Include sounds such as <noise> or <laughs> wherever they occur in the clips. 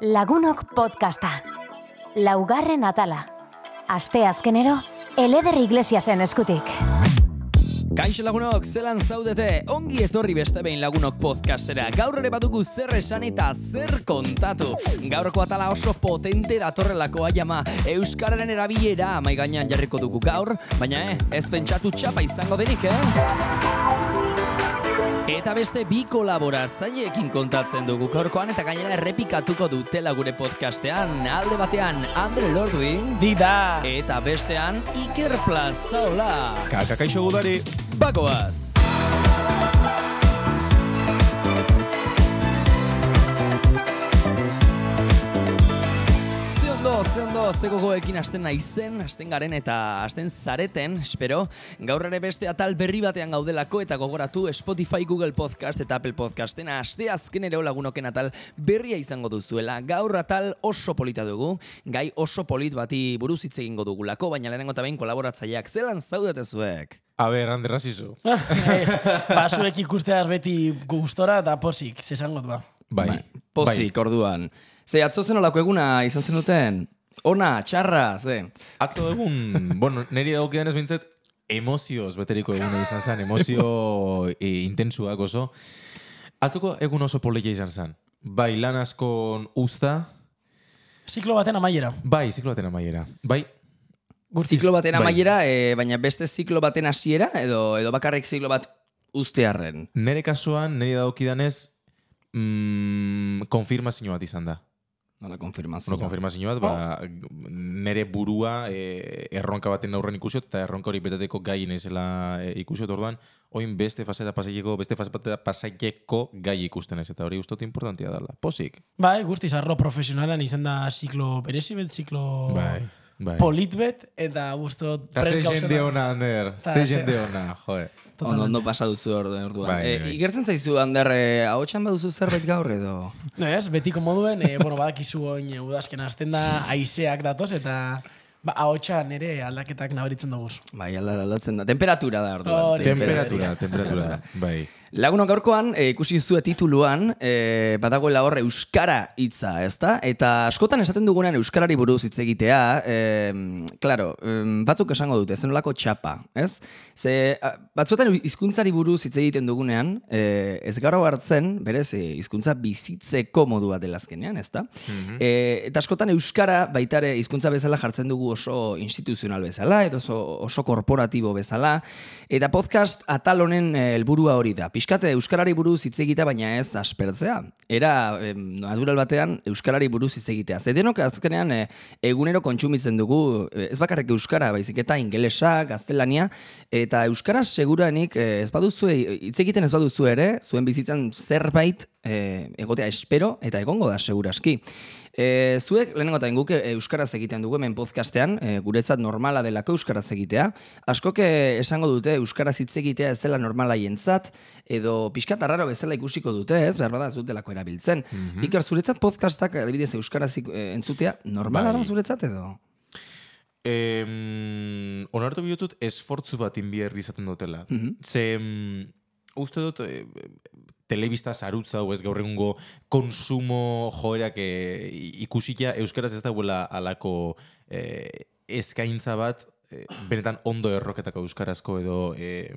Lagunok podcasta. Laugarren atala. Aste azkenero, Eleder Iglesiasen eskutik. Kaixo lagunok, zelan zaudete, ongi etorri beste behin lagunok podcastera. Gaur ere badugu zer esan eta zer kontatu. Gaurko atala oso potente datorrelakoa jama Euskararen erabilera mai gainean jarriko dugu gaur, baina eh, ez pentsatu txapa izango denik, eh? Eta beste bi kolaboratzaileekin kontatzen dugu gaurkoan eta gainera errepikatuko dutela gure podcastean. Alde batean Andre Lorduin Dida! eta bestean Iker Plazaola. Kaka kaixo gudari. Bagoaz! Ondo, ze ondo, ze gogoekin hasten naizen, hasten garen eta hasten zareten, espero. Gaur ere beste atal berri batean gaudelako eta gogoratu Spotify, Google Podcast eta Apple Podcasten aste azken ere lagunoken atal berria izango duzuela. Gaur atal oso polita dugu, gai oso polit bati buruz hitz egingo dugulako, baina lehenengo eta behin kolaboratzaileak zelan zaudete zuek? A ber, Ander Rasizu. <laughs> ba, zuek ikusteaz beti gustora eta posik, zesangot ba. Bai. Pozik, orduan. Ze, atzo zen olako eguna izan zen duten? Ona, txarra, ze. Atzo egun, bueno, niri dagokidan ez bintzet, emozioz beteriko eguna izan zen, emozio <laughs> e, intensuak oso. Atzoko egun oso polilla izan zen. Bai, lan askon usta, Ziklo baten amaiera. bai, ziklo baten amaiera. Bai, Gurtiz. Ziklo baten Bai. amaiera, eh, baina beste ziklo baten hasiera edo edo bakarrik ziklo bat ustearren. nere kasuan, niri dagokidanez, mm, konfirmazio bat izan da. Nola konfirmazio. Bueno, konfirmazio bat, ba, nere burua e, erronka baten aurren ikusiot, eta erronka hori beteteko gai naizela e, ikusiot orduan, oin beste fasera pasaieko, beste fase batera pasaieko gai ikusten ez, eta hori guztot importantia dela. Posik. Bai, guztiz, arlo profesionalan izan da ziklo berezi bet, ziklo Bai, bai. polit bet, eta guztot Eta ze jende ona, Ander. Ta Ze ze- jende ona, joe. Ondo, ondo pasa duzu orduan. orduan. Bai, Eh, bai. igertzen zaizu, Ander, eh, ahotsan baduzu zerbait gaur edo? Ez, betiko moduen, e, bueno, badakizu oin e, udazken hasten da, aizeak datoz, eta ba, ahotsan ere aldaketak nabaritzen dugu. Bai, alda- aldatzen da. Temperatura da orduan. Hori. Temperatura, temperatura. <laughs> Bai. Lagunok gaurkoan, e, ikusi zuen tituluan, e, badagoela hor euskara hitza, ezta? Eta askotan esaten dugunean euskarari buruz hitz egitea, e, claro, em, batzuk esango dute, zen nolako txapa, ez? Ze, batzuetan hizkuntzari buruz hitz egiten dugunean, e, ez gaur hartzen, berez, e, hizkuntza bizitzeko modu bat dela azkenean, ezta? e, eta askotan euskara baitare hizkuntza bezala jartzen dugu oso instituzional bezala, edo oso, oso korporatibo bezala, eta podcast atal honen eh, helburua hori da. Piskate euskarari buruz hitz egitea, baina ez aspertzea. Era em, natural batean euskarari buruz hitz egitea. Ze denok azkenean eh, egunero kontsumitzen dugu, eh, ez bakarrik euskara, baizik eta ingelesa, gaztelania, eta euskara seguranik eh, ez baduzu, hitz egiten ez baduzu ere, zuen bizitzan zerbait eh, egotea espero eta egongo da seguraski. E, zuek, lehenengo eta guk eh, euskaraz egiten dugu hemen podcastean, e, guretzat normala delako euskaraz egitea. Askok eh, esango dute euskaraz hitz egitea ez dela normala jentzat, edo pixkat arraro bezala ikusiko dute, ez? Behar bada ez dutelako erabiltzen. Iker, zuretzat podcastak, adibidez, euskaraz eh, entzutea, normala Bai. da zuretzat edo? Em, onartu bihotut esfortzu bat inbier izaten dutela. Ze, em, uste dut, e, telebista zarutza, o ez gaur egungo konsumo joerak e, ikusikia euskaraz ez dagoela alako e, eskaintza bat e, benetan ondo erroketako euskarazko edo e,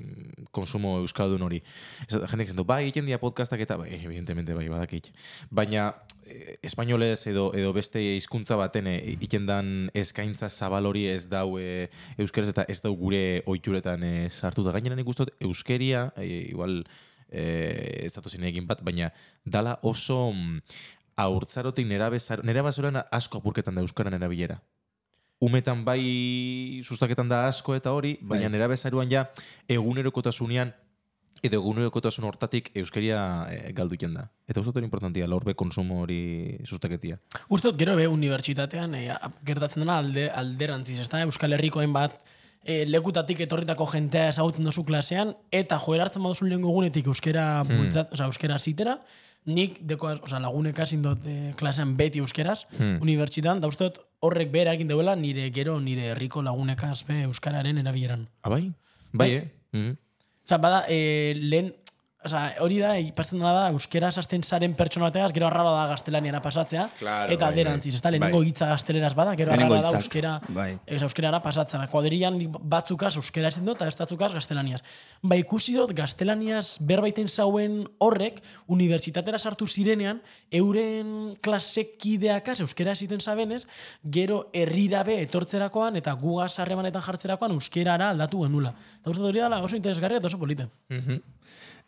konsumo euskaldun hori. Ez, jendek esan du, bai, egiten dira podcastak eta, bai, evidentemente, bai, badakit. Baina, e, espainolez edo, edo beste hizkuntza baten e, egiten dan eskaintza zabal hori ez dau e, euskaraz eta ez dau gure oituretan e, sartuta. Gainera nik ustot euskeria, e, igual e, ez datu egin bat, baina dala oso mm, haurtzarotik nera, bezar, nera asko apurketan da euskaran erabilera. Umetan bai sustaketan da asko eta hori, baina Bai. nera bezaruan ja egunerokotasunean edo egunerokotasun hortatik euskeria e, galdu da. Eta uste dut importantia, laurbe konsumo hori sustaketia. Ustot, gero be, unibertsitatean, e, gertatzen dena alde, alderantziz, ez da, Euskal Herrikoen bat, e, lekutatik etorritako jentea ezagutzen dozu klasean, eta joera hartzen baduzu lehenko egunetik euskera, bultzat, osea, euskera zitera, nik deko, osea, lagunek hasin dut e, klasean beti euskeraz, unibertsitan, da ustot horrek behera egin deuela nire gero nire herriko lagunekaz be euskararen erabileran. Ah, bai? Bai, eh? Mhm. Osa, bada, e, lehen Osa, hori da, ipazten dena da, euskera hasten zaren pertsona bategaz, gero arrara da gaztelaniara pasatzea, Claro, eta bai, alderantziz, bai. ez da, lehenengo Bai. hitza gazteleraz bada, gero arrara da euskera, bai. ez euskerara pasatzen. Kuadrian nik batzukaz euskera ezin dut, eta ez batzukaz gaztelaniaz. Ba, ikusi dut gaztelaniaz berbaiten zauen horrek, unibertsitatera sartu zirenean, euren klasekideakaz euskera eziten zabenez, gero herrirabe etortzerakoan eta gugaz harremanetan jartzerakoan euskerara aldatu genula. Eta uste hori dela oso interesgarria eta oso polite.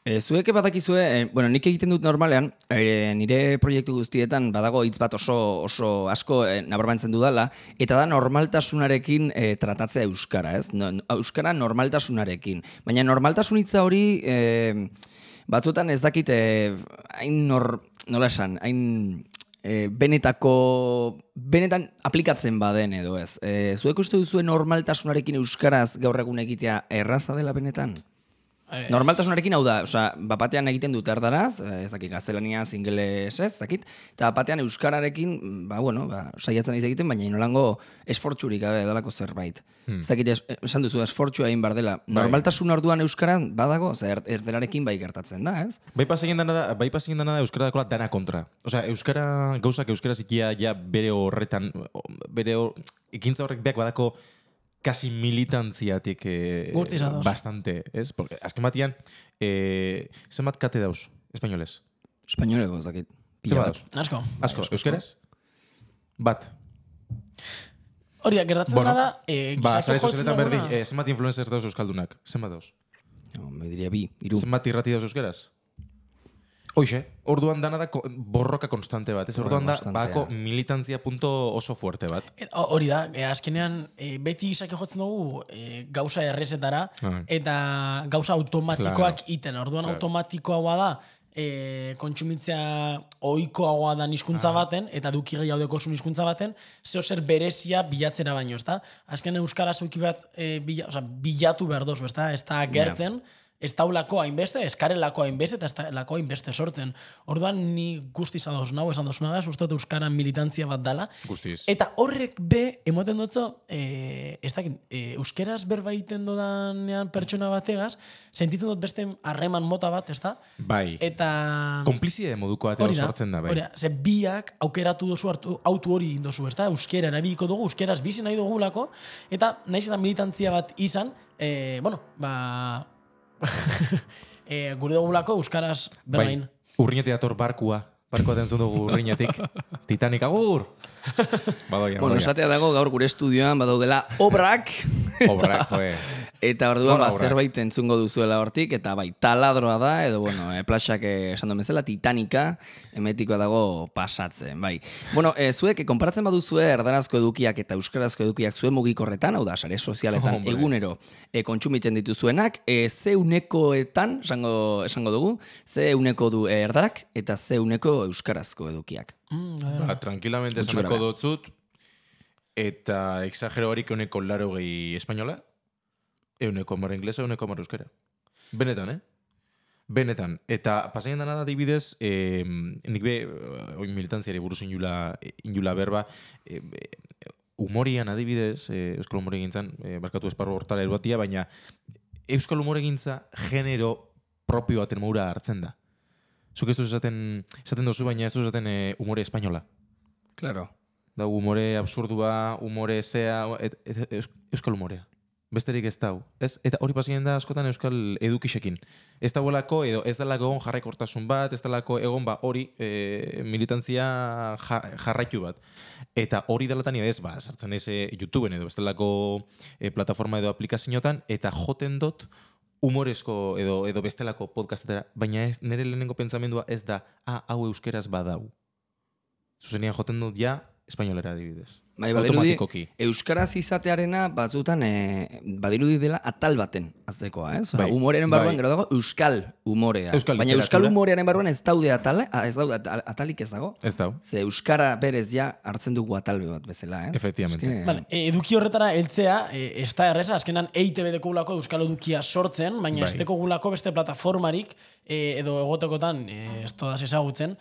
E, zuek badakizue, e, bueno, nik egiten dut normalean, e, nire proiektu guztietan badago hitz bat oso, oso asko e, nabarmentzen dudala, eta da normaltasunarekin e, tratatzea euskara, ez? No, euskara normaltasunarekin. Baina normaltasun hitza hori e, batzuetan ez dakit hain nor, nola esan, hain e, benetako, benetan aplikatzen baden edo ez. E, zuek uste duzue normaltasunarekin euskaraz gaur egun egitea erraza dela benetan? Ez. Normaltasunarekin hau da, osea, bapatean egiten dut erdaraz, eh, ez dakit gaztelaniaz, ingeles, ez dakit, eta bapatean euskararekin, ba, bueno, ba, saiatzen naiz egiten, baina inolango esfortzurik gabe dalako zerbait. Ez dakit, es, esan duzu, esfortzua egin bar dela. Normaltasun orduan euskaran badago, oza, er, erderarekin bai gertatzen da, ez? Bai pasegin dana da, bai pasegin dana da euskara dakola dana kontra. Osea, euskara gauzak euskara zikia ja bere horretan bere hor, ekintza horrek beak badako kasi militantziatik eh, Gurtiz ados. bastante, ez? Porque azken batian eh, zenbat kate dauz, espainolez? Espainoleko, ez dakit. Pila bat. dauz? Asko. Asko, euskeraz? Bat. Hori da, gertatzen Bueno, da, eh, ba, jotzen sozialetan berdin, eh, zenbat influencer dauz euskaldunak? Zenbat dauz? Jo, me diria bi, iru. Zenbat irrati dauz euskeraz? Hoxe, orduan dana da borroka konstante bat, ez? Orduan da, bako militantzia punto oso fuerte bat. Ho- Hori da, e, azkenean e, beti izake jotzen dugu e, gauza errezetara Ah. eta gauza automatikoak Claro. iten. Orduan Claro. automatikoagoa da e, kontsumitzea ohikoagoa da hizkuntza baten eta duki gehiago dekosun hizkuntza baten, zeo zer berezia bilatzera baino, ezta? Azken euskaraz euki bat e, bila, oza, bilatu behar dozu, ezta? Ez da gertzen, ez daulako hainbeste, eskarelako hainbeste eta ez daulako hainbeste sortzen. Orduan ni guztiz ados nau esan dozuna da, uste dut euskara militantzia bat dala. Guztiz. Eta horrek be, emoten dutzo, e, ez dakit, e, euskeraz berba egiten dodanean pertsona bategaz, sentitzen dut beste harreman mota bat, ez da? Bai. Eta... Konplizide moduko da, sortzen da, bai. hori da, ze biak aukeratu dozu hartu, autu hori egin dozu, ez da? Euskera erabiliko dugu, euskeraz bizi nahi dugulako, eta naiz eta militantzia bat izan, e, bueno, ba... <laughs> e, gure dugulako euskaraz berbain. bai. Urriñetik dator barkua. Barkua entzun dugu urriñetik. <laughs> Titanic agur! <laughs> Badoia, Bueno, badoia. esatea dago gaur gure estudioan badaudela obrak, Obrak, joe. Eta orduan ba, zerbait entzungo duzuela hortik, eta bai, taladroa da, edo bueno, e, plaxak eh, esan duen bezala, titanika, emetikoa dago pasatzen, bai. Bueno, e, zuek, konparatzen baduzue erdarazko edukiak eta euskarazko edukiak zuen mugikorretan, hau da, sare sozialetan Hombre. egunero e, kontsumitzen dituzuenak, e, ze unekoetan, esango, esango dugu, ze uneko du erdarak, eta ze uneko euskarazko edukiak. Mm. Ba, tranquilamente gorabehera. dotzut. Eta exagero horik euneko laro gehi espainola. Euneko mar inglesa, euneko mar euskera. Benetan, eh? Benetan. Eta pasaien dana da adibidez, eh, nik be, eh, oin militantziari buruz injula, injula berba, eh, humorian adibidez, eh, euskal humore gintzan, eh, barkatu esparru hortara eruatia, baina euskal humore gintza genero propio baten maura hartzen da. Zuk ez duzu esaten, esaten duzu, baina ez duzu esaten eh, humore espainola. Claro. Da, umore absurdua, umore zea, et, et, eus- euskal umorea. Besterik ez dau. Ez? Eta hori pasien da askotan euskal edukisekin. Ez dauelako, edo ez dalako egon jarraikortasun bat, ez dalako egon ba hori e, militantzia ja, jarraitu bat. Eta hori dalatan ez, ba, sartzen ez e, YouTubeen edo bestelako e, plataforma edo aplikazioetan, eta joten dut humorezko edo edo bestelako podcastetara, baina ez, nire lehenengo pentsamendua ez da, ah, hau euskeraz badau. Zuzenian joten dut ja, espainolera adibidez. Bai, badirudi, euskaraz izatearena batzutan e, badirudi dela atal baten aztekoa, ez? Bai, Bai, humoreren barruan bai. gero dago euskal humorea. Euskal Baina euskal humorearen barruan ez daude atale, ah, ez daude atal- atalik ez dago. Ez dau. Ze euskara berez ja hartzen dugu atalbe bat bezala, ez? Efectivamente. Eske, Vale, e, eduki horretara heltzea, e, ez da erreza, azkenan EITB dekogulako euskal edukia sortzen, baina Bai. ez dekogulako beste plataformarik, e, edo egotekotan, e, ez todaz ezagutzen,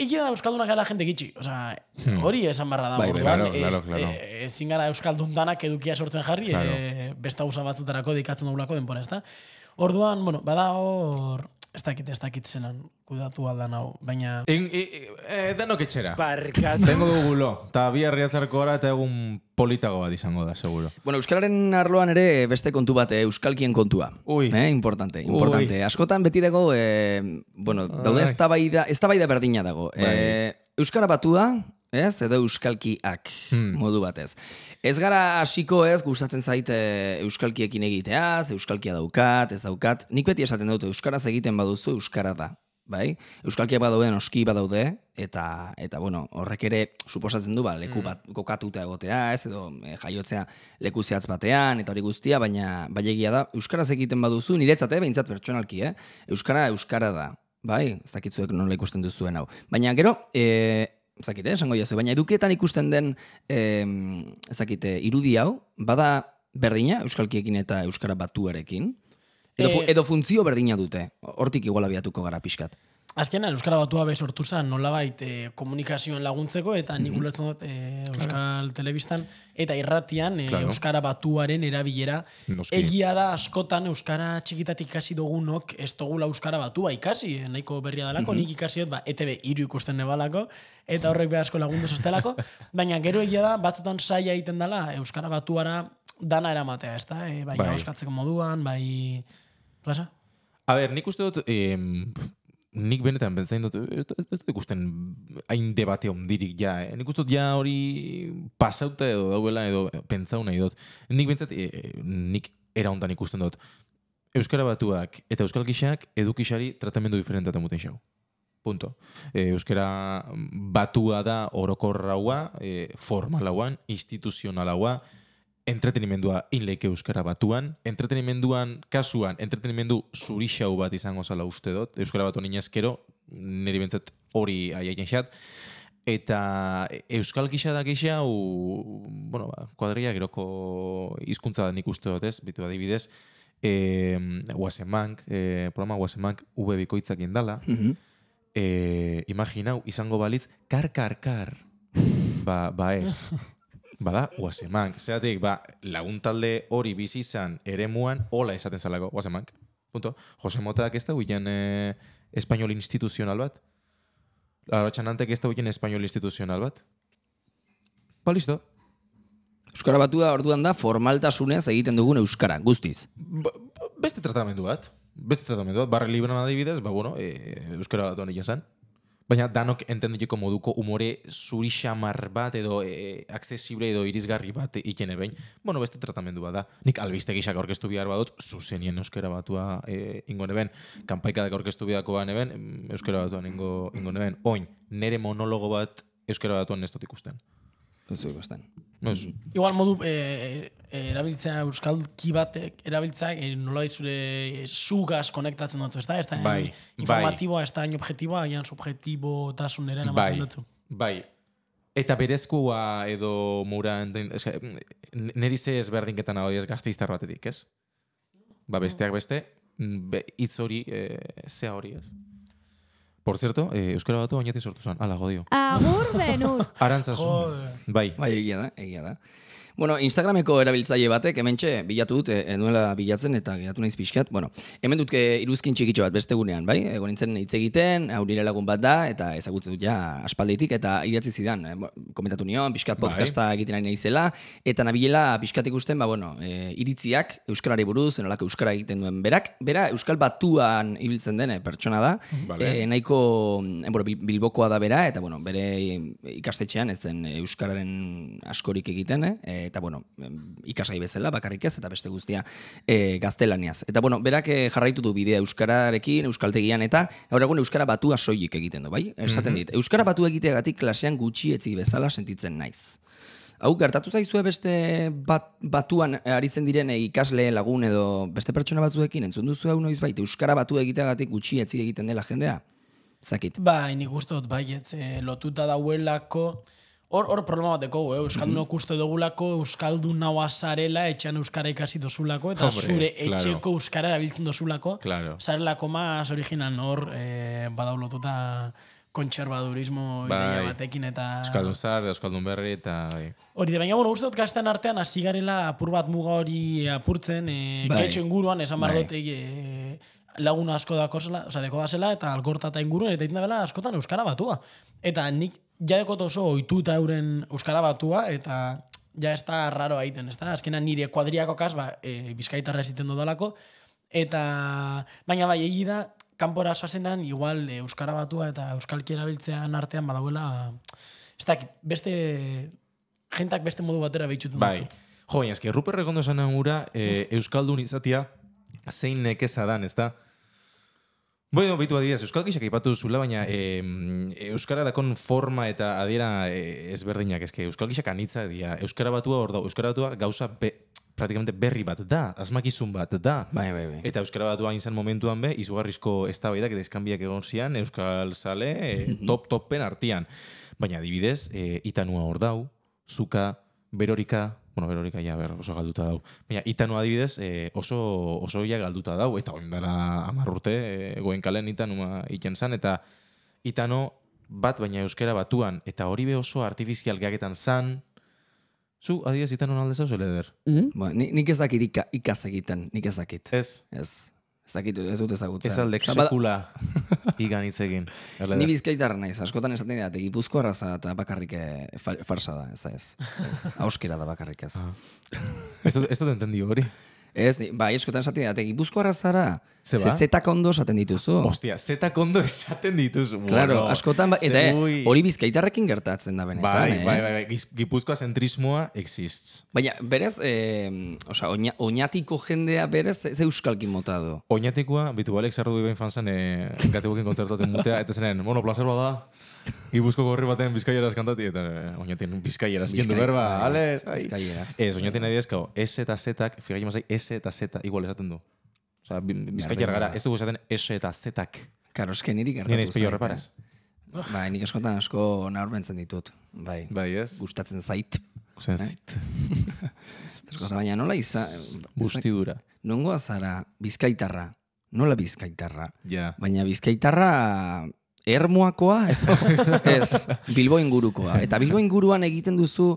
Egia da Euskaldunak gara jende gitxi. Osea, hori esan barra da. Bai, bai, orduan, Hmm. claro, claro, ez- claro. e, ezin gara Euskaldun danak edukia sortzen jarri, Claro. e, beste gauza batzutarako dikatzen dugulako denbora, ezta? Orduan, bueno, bada hor ez dakit, ez dakit zelan kudatu aldan hau, baina... En, e, e, danok etxera. Barkatu. Tengo dugu lo. Ta bi herriatzarko gara eta egun politago bat izango da, seguro. Bueno, Euskararen arloan ere beste kontu bat, eh, Euskalkien kontua. Ui. Eh, importante, importante. Askotan beti dago, eh, bueno, daude Ai. eztabaida, eztabaida berdina dago. Bai. Eh, Euskara batua, ez, edo Euskalkiak Hmm. modu batez. Ez gara hasiko ez, gustatzen zait eh, Euskalkiekin egiteaz, Euskalkia daukat, ez daukat. Nik beti esaten dut, Euskaraz egiten baduzu, Euskara da. Bai? Euskalkiak badaude, noski badaude, eta, eta bueno, horrek ere suposatzen du, ba, leku bat kokatuta egotea, ez, edo eh, jaiotzea leku zehatz batean, eta hori guztia, baina bai egia da, Euskaraz egiten baduzu, niretzat, eh, behintzat pertsonalki, eh? Euskara, Euskara da. Bai, ez dakitzuek nola ikusten duzuen hau. Baina gero, e, ez dakit, eh, esango jazu, baina edukietan ikusten den, e, ez dakit, eh, irudi hau, bada berdina, Euskalkiekin eta Euskara batuarekin, edo, Eh, edo funtzio berdina dute, hortik igual abiatuko gara pixkat. Azkenean, Euskara batua be sortu zen nolabait e, komunikazioen laguntzeko, eta nik ulertzen dut e, Euskal Telebistan, eta irratian e, Claro. Euskara batuaren erabilera. Noski. Egia da askotan Euskara txikitatik ikasi dugunok ez dugula Euskara batua ikasi, e, nahiko berria dalako, nik ikasi dut, ba, ETB iru ikusten nebalako, eta horrek be asko lagundu sostelako, <laughs> baina gero egia da, batzutan saia egiten dela Euskara batuara dana eramatea, ez da? E, bai, Bai. moduan, bai... Plaza? A ber, nik uste dut, em, nik benetan pentsatzen dut, ez, ez, dut ikusten hain debate ondirik ja, eh? nik uste dut ja hori pasauta edo dauela edo pentsau nahi dut. Nik bentsat, e, nik era hontan ikusten dut, Euskara batuak eta Euskal Kixak edukixari tratamendu diferentea muten xau. Punto. E, euskara batua da orokorraua, e, formalauan, instituzionalaua, entretenimendua inleike euskara batuan, entretenimenduan kasuan, entretenimendu zurixau bat izango zala uste dut, euskara batu ninezkero, niri bentzat hori aiaien xat, eta euskal gisa da gisa, hau, bueno, ba, kuadria geroko hizkuntza da nik uste dut ez, bitu adibidez, e, Wasemank, e, programa Wasemank V bikoitzak indala, Mhm. e, imaginau, izango balitz, kar, kar, kar. <laughs> Ba, ba ez. <laughs> Bada, Wasemank. Zeratik, ba, laguntalde hori bizi izan eremuan, hola esaten zalako, Wasemank. Punto. Jose Motak ez da huien eh, espainol instituzional bat. Laro txanantek ez da huien espainol instituzional bat. Ba, listo. Euskara batua orduan da formaltasunez egiten dugun euskara, guztiz. Ba, beste tratamendu bat. Beste tratamendu bat. Barre libran adibidez, ba, bueno, e, euskara batuan egin zen. Baina danok entendiko moduko umore zuri xamar bat edo e, accesible edo irizgarri bat ikene behin. Bueno, beste tratamendu bat da. Nik albiste gixak aurkeztu bihar badut, zuzenien euskara batua e, ingo neben. Kanpaikadak aurkeztu biharko ba neben, em, euskara batuan ingo, ingo neben. Oin, nere monologo bat euskara batuan ez dut ikusten. Ez du ikusten. No, ez, Igual modu e, e, erabiltzea euskalki batek erabiltzea e, nola zure e, zugaz konektatzen dut, ez da? Ez da Bai, informatiboa, ez da hain objektiboa, agian subjektibo tasunera bai, dutzu. bai. Eta berezkoa edo mura, neri ze ezberdinketan hau ez gazteiztar batetik, ez? Ba, besteak beste, mm, be, hitz hori, e, zea hori, ez? Por cierto, eh, Euskara batu oinati sortu zen, ala, jodio. Agur benur. Arantzazu. Bai, Bai, egia da, egia da. Bueno, Instagrameko erabiltzaile batek hementxe bilatu dut, e, nuela bilatzen eta geratu naiz pixkat. Bueno, hemen dut e, iruzkin txikitxo bat beste gunean, bai? Egon nintzen hitz egiten, hau nire lagun bat da, eta ezagutzen dut ja aspalditik, eta idatzi zidan, e, komentatu nion, pixkat Bai. podcasta egiten ari naizela, eta nabilela pixkat ikusten, ba, bueno, e, iritziak Euskarari buruz, enolako Euskara egiten duen berak, bera Euskal Batuan ibiltzen den pertsona da, Vale. e, nahiko mm, bueno, Bil- bilbokoa da bera, eta bueno, bere ikastetxean ez zen Euskararen askorik egiten, eh? Eta bueno, ikasgai bezala, bakarrik ez, eta beste guztia e, gaztelaniaz. Eta bueno, berak eh, jarraitu du bidea Euskararekin, Euskaltegian, eta gaur egun Euskara batua soilik egiten du, bai? Esaten dit, Euskara batu egiteagatik klasean gutxi etzi bezala sentitzen naiz. Hau, gertatu zaizue beste bat, batuan aritzen diren eh, ikasle lagun edo beste pertsona batzuekin, entzun duzu hau noiz bait, Euskara batu egiteagatik gutxi etzi egiten dela jendea? Zakit. Bai, nik uste dut baiet, e, lotuta dauelako, hor, hor problema bat dekogu, eh? Euskaldunok uste dugulako, Euskaldun naua zarela, etxean Euskara ikasi dozulako, eta Hombre, zure claro. etxeko Euskara erabiltzen dozulako, Claro. zarelako más original hor, e, badau lotuta kontserbadurismo Bai. batekin, eta... Euskaldun zar, Euskaldun berri, eta bai. Hori, baina, bueno, uste dut gazten artean hasi garela apur bat muga hori apurtzen, e, Bai. inguruan, esan Bai. dut, e, lagun asko dako zela, osea, deko zela, eta alkorta eta inguruen, eta egiten da bela askotan euskara batua. Eta nik jadekot oso oituta euren euskara batua, eta ja ez da raro egiten, ez da? Azkenan nire kuadriako kas, ba, e, bizkaitarra eziten dodalako, eta baina bai, egi da, kanpora soazenan, igual e, euskara batua eta euskalki erabiltzean artean badagoela, ez dakit, beste, jentak beste modu batera behitxuten Bai. Jo, baina eski, Ruper Rekondo esan gura, e, Euskaldun izatia, zein nekeza dan, ez da? Bueno, bitu adibidez, Euskal Gixak ipatu zula, baina e, Euskara dakon forma eta adiera e, ezberdinak, eske Euskal Gixak anitza dira. Euskara batua hor da, Euskara batua gauza be, praktikamente berri bat da, asmakizun bat da. Bai, bai, bai. Eta Euskara batua izan momentuan be, izugarrizko eztabaidak eta izkanbiak egon zian, Euskal Zale e, <laughs> top topen artian. Baina adibidez, e, itanua hor dau, zuka, berorika, bueno, berorika ja, ber, oso galduta dau. Baina itanua adibidez, e, oso, oso ja galduta dau, eta oin dara amarrurte, e, goen kalen itanua iten zan, eta itano bat baina euskera batuan, eta hori be oso artifizial gaketan zan, zu, adibidez, itanon alde zauz, eder? Ba, ni- nik ez dakit ika, ikaz egiten, nik ez dakit. Ez. Ez. Ez dakit, ez dut ezagutzen. Ez aldek sekula <laughs> igan hitz egin. Ni bizkaitarra naiz, askotan esaten dira, gipuzko arraza eta bakarrik eh, fa- farsa da, ez da ez. <laughs> Auskera da bakarrik ez. Dut, ez dut entendio hori. Ez, bai, askotan esaten dira, gipuzko arrazara, Ze ba? zetak ondo esaten dituzu. Ostia, zeta kondo esaten dituzu. Claro, Bueno, askotan, ba, eta eh, hori bizkaitarrekin gertatzen da benetan. Bai, eh? bai, bai, bai. Gipuzkoa zentrismoa exists. Baina, berez, eh, osea, oina, oinatiko jendea berez, ze ze euskalki mota du. Oinatikoa, bitu balek zardu behin fan zen, e, gatebuken kontzertaten mutea, eta zenen, bueno, placer bada, <laughs> Gipuzko gorri baten bizkaieraz kantati, eta e, oinaten bizkaieraz kendu berba, bai, ales, ai. bizkaieraz. Ez, oinaten adidez, kau, S eta Z, figai mazai, S eta Z, igual esaten du. Osa, bizkaier gara, ez dugu esaten S eta Z-ak. Karo, eske niri gertatu Nien ezpillo zait, reparaz. eh. Bai, nik askotan asko naurbentzen ditut. Bai, Bai, ez? gustatzen zait. Ozen, zit, <laughs> Askotan, baina nola izan... bustidura. Nongoa zara bizkaitarra, nola bizkaitarra? Ja. Baina bizkaitarra ermuakoa, edo? <laughs> ez, Bilbo ingurukoa. Eta Bilbo inguruan egiten duzu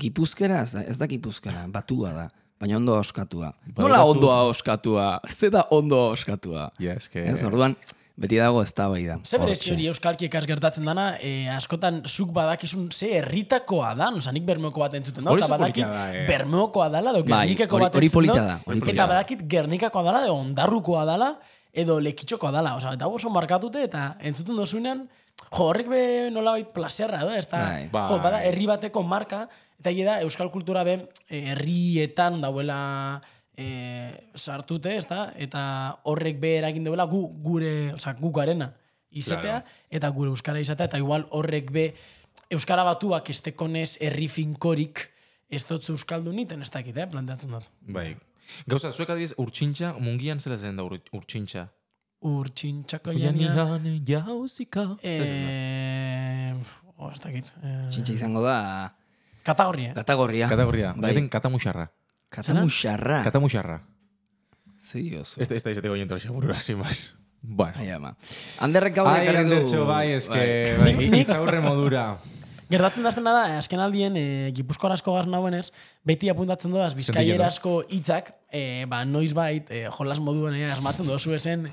gipuzkera, ez da, ez da gipuzkera, batua da. Baina ondo oskatua. Nola Badaukazu- ondo oskatua? Ze da ondo oskatua? Ja, eske... Ez, orduan, beti dago ez da bai da. Ze berezi hori euskalki ekas gertatzen dana, e, askotan zuk badakizun ze herritakoa da, oza, nik bermeoko bat entzuten da, eta oso badakit da, eh. bermeokoa dala, edo Bai, gernikeko hori- bat entzuten da, hori polita eta da. badakit gernikakoa dala, edo ondarrukoa dala, edo lekitxokoa dala, oza, eta oso markatute, eta entzuten dozunean, jo, horrek be nolabait plaserra, edo, ez da, Bai. jo, bada, Bai. herri bateko marka, eta da, euskal kultura be, eh, herrietan dauela e, sartute, ez da, eta horrek be eragin duela gu, gure, oza, gu garena izatea, eta gure euskara izatea, eta igual horrek be euskara batuak estekonez herri finkorik ez dut euskaldun niten, ez dakit, eh, planteatzen dut. Bai. Gauza, zuek adibidez, urtsintxa, mungian zela zen da ur, urtsintxa. Urtsintxako jania... Janian jauzika. Eh, oh, ez dakit. Eh, Txintxa izango da kategoria. kategoria. Kategoria, Bai. bai. katamuxarra. Katamuxarra. Katamuxarra. Ez da, ez da izateko jontero xaburura, sin más. Bueno. Ai, ama. Anderrek gaur Ai, ekarri du... Andertxo, bai, eske, bai, <laughs> hitz aurre modura. Gertatzen dazten da, azken aldien, e, gipuzkoar asko gaz nauenez, beti apuntatzen doaz, bizkaier asko hitzak, e, ba, noiz bait, e, jolas moduan e, asmatzen dozu esen,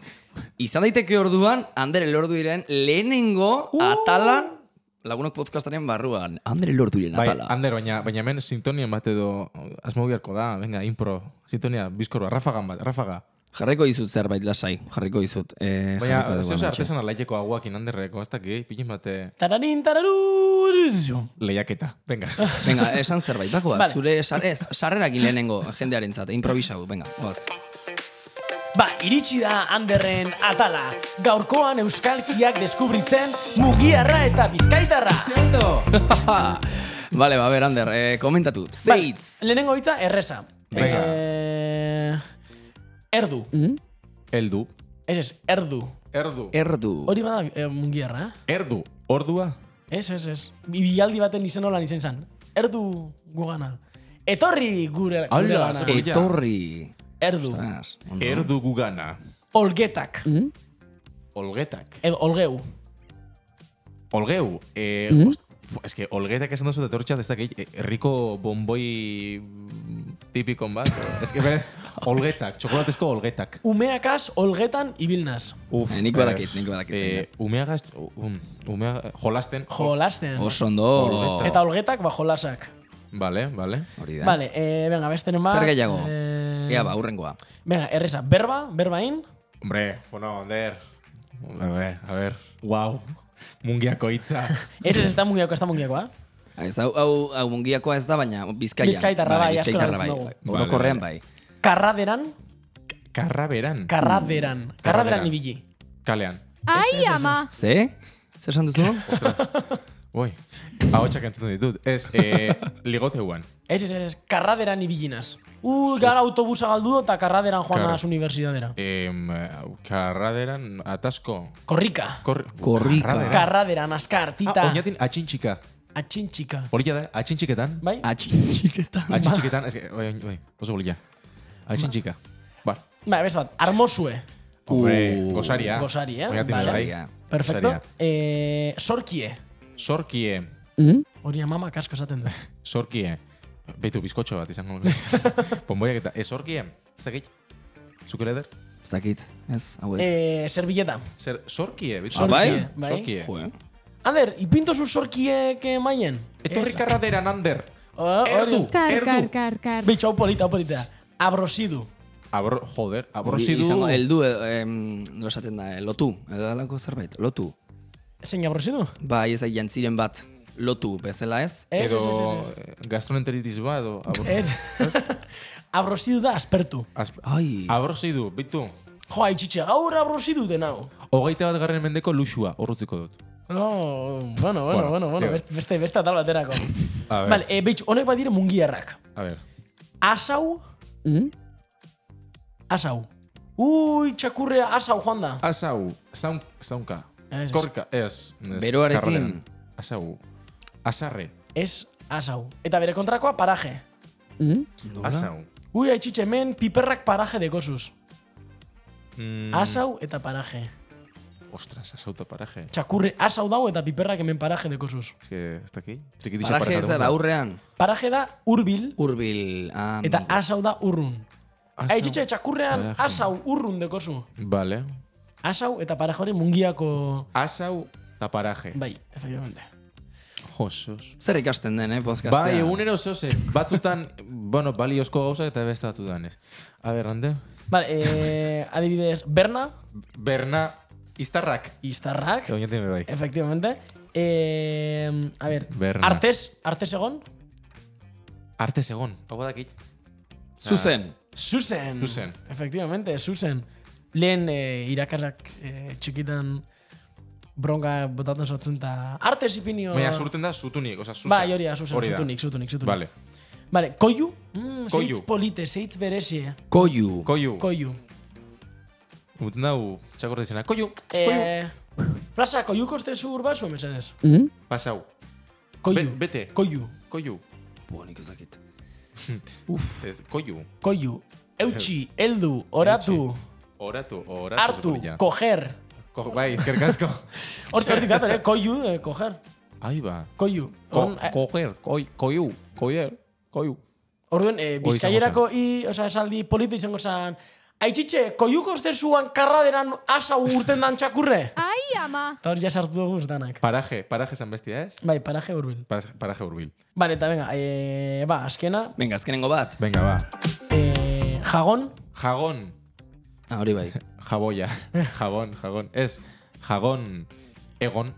Izan daiteke orduan, Ander elordu diren lehenengo atala lagunok podcastaren barruan. Ander elordu diren Bai, atala. Ander, baina, baina hemen sintonia bat edo asmo biharko da, venga, impro, sintonia, bizkorba, rafagan bat, rafaga. Jarriko dizut zerbait lasai, jarriko dizut. Eh, Baina, zeu artesan alaiteko aguakin Anderreko, ez dakit, pilin bate tararin, tararuru, lehiaketa, venga. <laughs> Venga, esan zerbait, bakoa, Vale. zure sar, ez, sarrerakin lehenengo jendearen zate, improvisau, venga, goaz. Ba, iritsi da Anderren atala. Gaurkoan euskalkiak deskubritzen mugiarra eta bizkaitarra. <laughs> Vale, ba, ber, Ander, eh, komentatu. Zeitz! Lehenengo hitza erresa. Venga. Eh, erdu. Eldu. Ez ez, erdu. Erdu. Erdu. Hori bada eh, mugiarra, eh? Erdu. Ordua. Ez, ez, ez. Bi- Bialdi baten izen holan izen zan. Erdu gugana. Etorri gure, gure Ala, gana. ze- Etorri. Erdu. Ostras, ondo. Erdu gugana. Olgetak. Olgetak. Edo olgeu. Olgeu. Eh, ost- Es que olgetak esan duzu detortxat ez dakit, eh, herriko bomboi tipikon bat. Es que <laughs> bere, Olgetak, txokolatezko olgetak. Umeakaz, olgetan, ibilnaz. Uf, Eh, nik badakit, nik badakit zein Eh, umeagaz, um, umea, jolasten. Jolasten. Oso ondo. Olgeta. Eta olgetak, ba, jolasak. Vale, vale. Hori da. Vale, eh, venga, besteren bat. Zer gehiago? Eh, Ea, ba, urrengoa. Venga, erreza, berba, berbain. Hombre, bueno, Ander. A ver, a ver. Wow. Mungiako hitza. <laughs> Ez ez, ez da mungiako, ez da mungiakoa. Ez, hau, hau, hau mungiakoa ez da, baina bizkaian. Bizkaitarra bai, asko bizkaitarra erabiltzen bai. dugu. bai. Orokorrean bai. Karraderan, Karraberan. karraderan. Karraderan ibili. Kalean. Ai, ama! Ze? Zer esan duzu? Oi, ahotsak entzuten ditut. Ez, eh, ligoteuan. Ez, ez, ez, karraderan ibilinaz. Uh, gara autobusa galdu eta karraderan joan Kar- naz unibertsitatea. Em, karraderan atasko. Korrika. Kor Korrika. Karraderan. Karraderan, askar, tita. Ah, oinatin atxintxika. Atxintxika. Hori da, atxintxiketan. Bai? Atxintxiketa. Atxintxiketan, ez que, oi, oi, oso bolilla. Atxintxika. Ba. Ba, beste bat, armosue. Hombre, Uh, gosaria. gosari, eh? Oinatin Vale. bai. Perfecto. Gosaria. Eh, sorkie. Sorkie. Hori amama kasko esaten du. <laughs> Sorkie. Beitu, bizkotxo bat izango. <laughs> Ponboiak eta, ez sorkie. Ez dakit. Zuke leder? Ez dakit, ez, hau ez. Eh, servilleta. Zer, sorkie. bitu. Ah, bai? Sorkie, bai. Sorkie. Jo, eh? Ander, ipinto zu sorkiek eh, maien? Etorri karraderan, Ander. Oh, Erdu. hori. Kar, Erdu. kar, kar, kar. Bitxo, hau polita, hau polita. Abrosidu. Abro, joder, Hori aborsidu. Izango, eldu, eh, em, nola esaten da, eh, lotu, edo alako zerbait, lotu. Zein abrosidu? Bai, ez da jantziren bat, lotu, bezala ez? Ez, edo ez, ez, ez, ez. eh, gastroenteritis ba, edo... Abro, Ez. abrosidu da aspertu. Asp- Ai, Abrosidu, bitu. Jo, haitxitxe, gaur abrosidu den hau. Hogeita bat garren mendeko luxua, horrutziko dut. No, bueno, bueno, Bueno, bueno, bueno, beste, beste, beste atal baterako. A ver, Vale, e, bitx, honek badire mungiarrak. a ver. Asau. Asau. Ui, txakurrea asau joan da. Asau, zaun, zaunka. Ez. Korrika, ez. ez, Beroarekin. karraderan. Asau. Asarre. Ez asau. Eta bere kontrakoa paraje. Asau. Ui, haitxitxe, hemen piperrak paraje dekozuz. Mm, Asau eta paraje. Ostras, asauta paraje. Txakurre asau dau eta piperrak hemen paraje dekozuz. Ez que, ez daki? Trikitixa paraje ez da, aurrean. Paraje da urbil Urbil, ah, eta amigo. asau da urrun. Asau, Haitxitxe, txakurrean paraje. asau urrun dekozu. Vale. Asau eta paraje hori mungiako... Asau eta paraje. Bai, efectivamente. Josos. Zer ikasten den, eh, podcastea? Bai, egunero zoze. Batzutan, <laughs> bueno, baliozko gauza eta beste batutan ez. A ber, Ander. Vale, eh, adibidez, Berna, Berna, iztarrak. Iztarrak, Oinaten bai. efectivamente. Eh, a ver, Berna. Artes, Artes egon. Arte segon. Hau badakit. Zuzen. Susen. Zuzen. Efectivamente, Susen. Lehen eh, irakarrak eh, txikitan bronka botatzen sortzen eta artes ipinio... Baina surten da zutunik, oza, zuzen. Bai, hori da, Susen, da. zutunik, zutunik, zutunik. Vale. Vale, koiu. Mm, Koiu. Zeitz polite, zeitz beresie. Koiu. Koiu. Koiu. Guten dau, txakorte izena. Koiu. Koiu. Eh, plaza, koiu koste zu urbazu, mesedez. Pasau. Koiu. Be- bete. Koiu. Koiu. Bo, nik ez dakit. <laughs> Ez, koiu. Koiu. Eutxi, heldu, oratu, Oratu, oratu. zepelilla. koger. Ko, bai, eskerrik asko. <laughs> Hortik, hortik dator, eh? Koiu, eh, koger. Ahí ba. Koiu. Ko, Orduan, eh, koger, koi, koiu, koier, koiu. Orduan, eh, bizkaierako i, oza, esaldi polita izango zen, Aitxitxe, koiuko zuan karraderan asa urten dan txakurre? Ai, ama! Eta hori ja sartu dugu danak. Paraje, paraje esan bestia ez? Bai, paraje urbil. Paraje, paraje urbil. Vale, eta venga, eh, ba, azkena, Venga, azkenengo bat. Venga, ba. eh, jagon, Jagon, Ah, hori bai. <laughs> jaboia. Jabon, jagon. Ez, jagon, egon.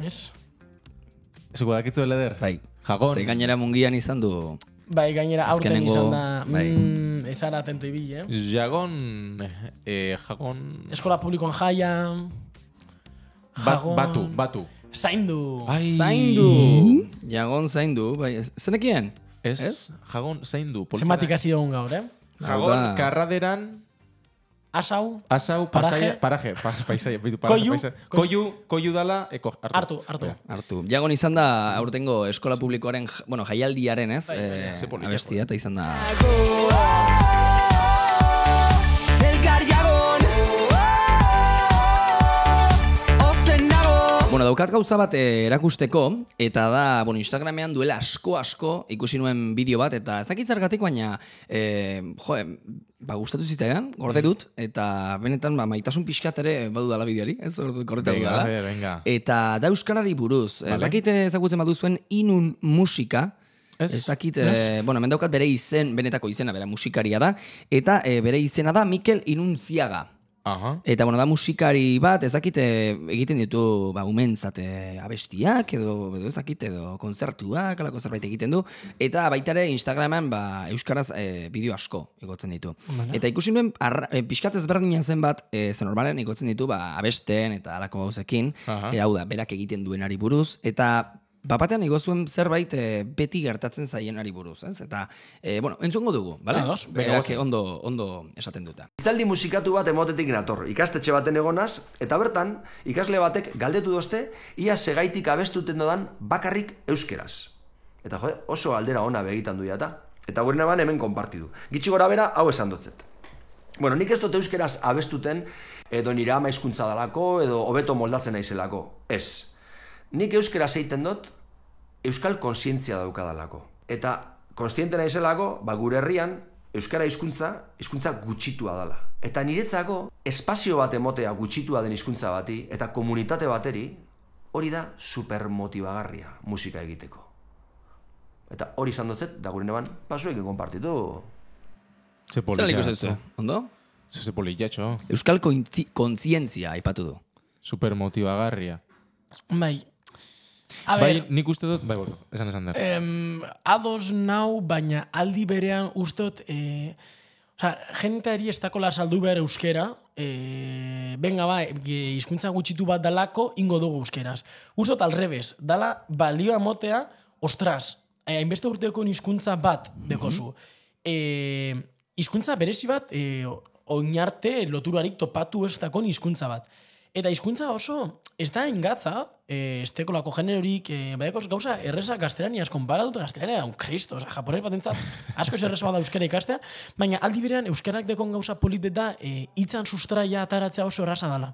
ez? Zuko dakitzu leder? Bai. Jagon. Ze gainera mungian izan du. Bai, gainera aurten Azkenengo, izan da, bai. mm, ez ara atento ibili, eh? Jagon, eh, jagon... Eskola publikoan jaia, Bat, jagon, batu, batu. zaindu. Ai. Zaindu. Jagon zaindu, bai. ez- Zenekien? Ez, jagon zaindu. polita Zenbat ikasi dugun gaur, eh? Jagon, Hau da. karraderan, Asau, asau, Paraje. pasaia, paraje, pa, paisaia, bitu, paraje, Koiu. paisa- Koiu, koiu dala, eko, hartu. hartu, hartu. Jagon izan da aurtengo eskola publikoaren, bueno, jaialdiaren, ez? Eh, ze polita, abestia, eta izan da... Bueno, daukat gauza bat eh, erakusteko, eta da, bueno, Instagramean duela asko-asko ikusi nuen bideo bat, eta ez dakit zergatik, baina, eh, jo, ba, gustatu zitzaidan, gorde dut, eta benetan, ba, maitasun pixkat ere badu dala bideoari, ez gorde gorde Venga, dudala. a ver, venga. Eta da euskarari buruz, Vale. ez dakit ezagutzen baduzuen inun musika, Ez. Ez dakit, eh, bueno, hemen daukat bere izen, benetako izena, bera musikaria da, eta eh, bere izena da Mikel Inuntziaga. Aha. Eta, bueno, da musikari bat, ez dakit eh, egiten ditu, ba, umentzat eh, abestiak, edo, edo ez dakit, edo kontzertuak, alako zerbait egiten du, eta baita ere Instagraman, ba, euskaraz eh, bideo asko igotzen ditu. Eta ikusi nuen, arra, eh, pixkat ezberdina zen bat, eh, zen normalen igotzen ditu, ba, abesten eta alako gauzekin, eh, hau da, berak egiten duenari buruz, eta Bapatean igozuen zerbait eh, beti gertatzen zaienari buruz, ez? Eta, eh, bueno, entzungo dugu, bale? Ados, venga, Berak goazen. ondo, ondo esaten duta. Itzaldi musikatu bat emotetik nator, ikastetxe baten egonaz, eta bertan, ikasle batek galdetu dozte, ia segaitik abestuten dodan bakarrik euskeraz. Eta jode, oso aldera ona begitan du eta. Eta gure naban hemen konpartidu. Gitxi gora bera, hau esan dotzet. Bueno, nik ez dut euskeraz abestuten, edo nire ama hizkuntza dalako, edo hobeto moldatzen naizelako. Ez. Nik euskeraz egiten dut, euskal kontzientzia daukadalako. Eta kontziente naizelako, ba gure herrian euskara hizkuntza, hizkuntza gutxitua dala. Eta niretzako espazio bat emotea gutxitua den hizkuntza bati eta komunitate bateri hori da supermotibagarria musika egiteko. Eta hori izan dutzet, da gure neban, pasuekin konpartitu. Ze duzu? Ondo? Ze polillatxo. Euskal kontzientzia aipatu du. Super motivagarria. Bai. A Bai, ber, nik uste dut, bai, bueno, esan esan der. em, ados nau, baina aldi berean ustot, e, Osa, jenteari ez dakola saldu behar euskera, e, benga ba, e, hizkuntza gutxitu bat dalako, ingo dugu euskeraz. Ustot alrebez, dala balioa motea, ostras, eh, hainbeste urteko hizkuntza bat dekozu. E, hizkuntza berezi bat, e, oinarte loturarik topatu ez dakon hizkuntza bat. Eta hizkuntza oso, ez da engatza, e, estekolako generorik, e, badakoz gauza erreza gaztelaniaz konparatut, gaztelania da un kristo, oza, japonez batentzat <laughs> asko ez erreza bada euskara ikastea, baina aldi berean euskarak dekon gauza polite da, e, hitzan sustraia ataratzea oso erraza dala.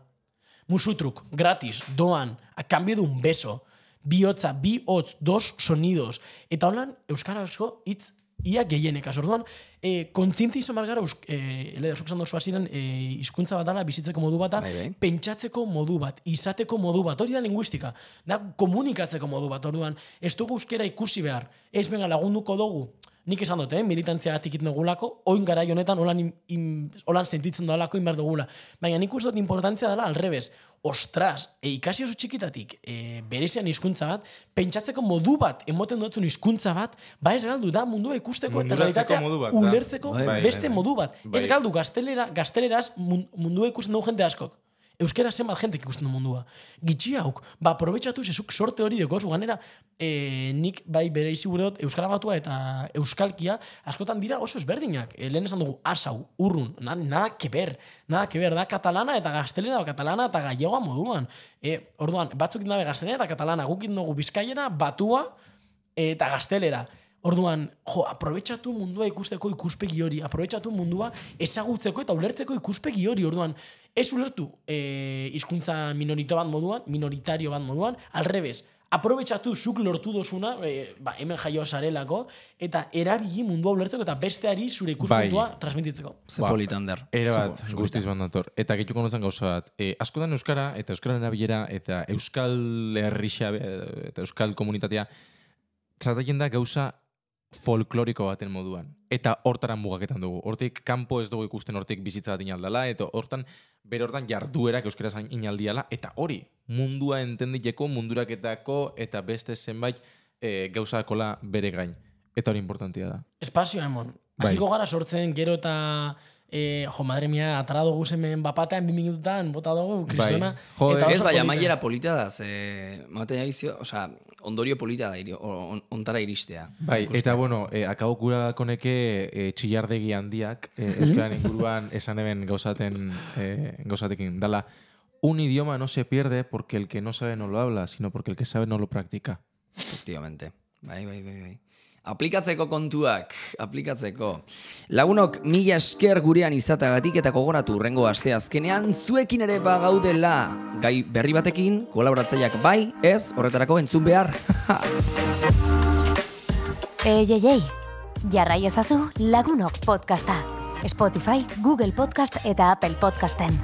Musutruk, gratis, doan, a cambio de un beso, bihotza, bi hotz, dos sonidos. Eta holan, Euskara asko hitz ia gehienek. Orduan, e, kontziente izan bar gara, e, ele, zuk esan dozu hasieran, e, hizkuntza bat dala, bizitzeko modu bat da, Bai, bai. pentsatzeko modu bat, izateko modu bat, hori da linguistika, da komunikatzeko modu bat, orduan, ez dugu euskera ikusi behar, ez benga lagunduko dugu, nik esan dut, eh, militantzia gatik iten dugulako, oin gara honetan holan, im, holan sentitzen dugulako inbar dugula. Baina nik uste dut importantzia dela alrebez, ostras, e, ikasi oso txikitatik, e, berezian hizkuntza bat, pentsatzeko modu bat, emoten dutzen hizkuntza bat, ba ez galdu, da mundua ikusteko eta realitatea bat ulertzeko Bai, bai, beste bai. modu bat. Bai. Ez galdu, gaztelera, gazteleraz mun- mundua ikusten dugu jende askok. Euskera zenbat jentek ikusten du mundua. Gitxi hauk, ba, aprobetsatu zezuk sorte hori dekozu, ganera, e, nik bai bere izi dut Euskara batua eta Euskalkia, askotan dira oso ezberdinak. E, lehen esan dugu, asau, urrun, na, nada que ber, nada que ber, da katalana eta gaztelera, o katalana eta gallegoa moduan. E, orduan, batzuk dabe gaztelera eta katalana, gukin dugu bizkaiera, batua, eta gaztelera. Orduan, jo, aprobetsatu mundua ikusteko ikuspegi hori, aprobetsatu mundua ezagutzeko eta ulertzeko ikuspegi hori, orduan, ez ulertu e, hizkuntza minorito bat moduan, minoritario bat moduan, alrebez, aprobetsatu zuk lortu dozuna, e, ba, hemen jaio zarelako, eta erabili mundua ulertzeko eta besteari zure ikuspuntua Bai. transmititzeko. Ze Ba, politan der. Era bat, po- guztiz bat dator. Eta gehituko notzen gauza bat. E, askotan Euskara eta Euskararen erabilera eta Euskal herrixa be- eta Euskal komunitatea tratatzen da gauza folkloriko baten moduan. Eta hortara mugaketan dugu. Hortik kanpo ez dugu ikusten hortik bizitza bat inaldala, eta hortan, bere hortan jarduerak euskaraz inaldiala, eta hori, mundua entenditeko, munduraketako, eta beste zenbait e, gauzakola bere gain. Eta hori importantia da. Espazioa emon. Bai. Gara sortzen gero eta e, jo, madre mia, atara dugu hemen bapatean, bi minututan, bota dugu, kristona. Jo, eta Ez oso bai, polita. da, ze, maten jaizio, osea, ondorio polita da, iri, on, ontara iristea. Bai, eta bueno, eh, akabo gura koneke eh, txillardegi handiak eh, euskaren inguruan esan eben gauzaten eh, gauzatekin. Dala, un idioma no se pierde porque el que no sabe no lo habla, sino porque el que sabe no lo practica. Efectivamente. Bai, bai, bai, bai. Aplikatzeko kontuak, aplikatzeko. Lagunok mila esker gurean izatagatik eta gogoratu urrengo aste azkenean zuekin ere bagaudela gai berri batekin, kolaboratzaileak bai, ez, horretarako entzun behar. <laughs> Ei, ei, ei, jarrai ezazu lagunok podcasta. Spotify, Google Podcast eta Apple Podcasten.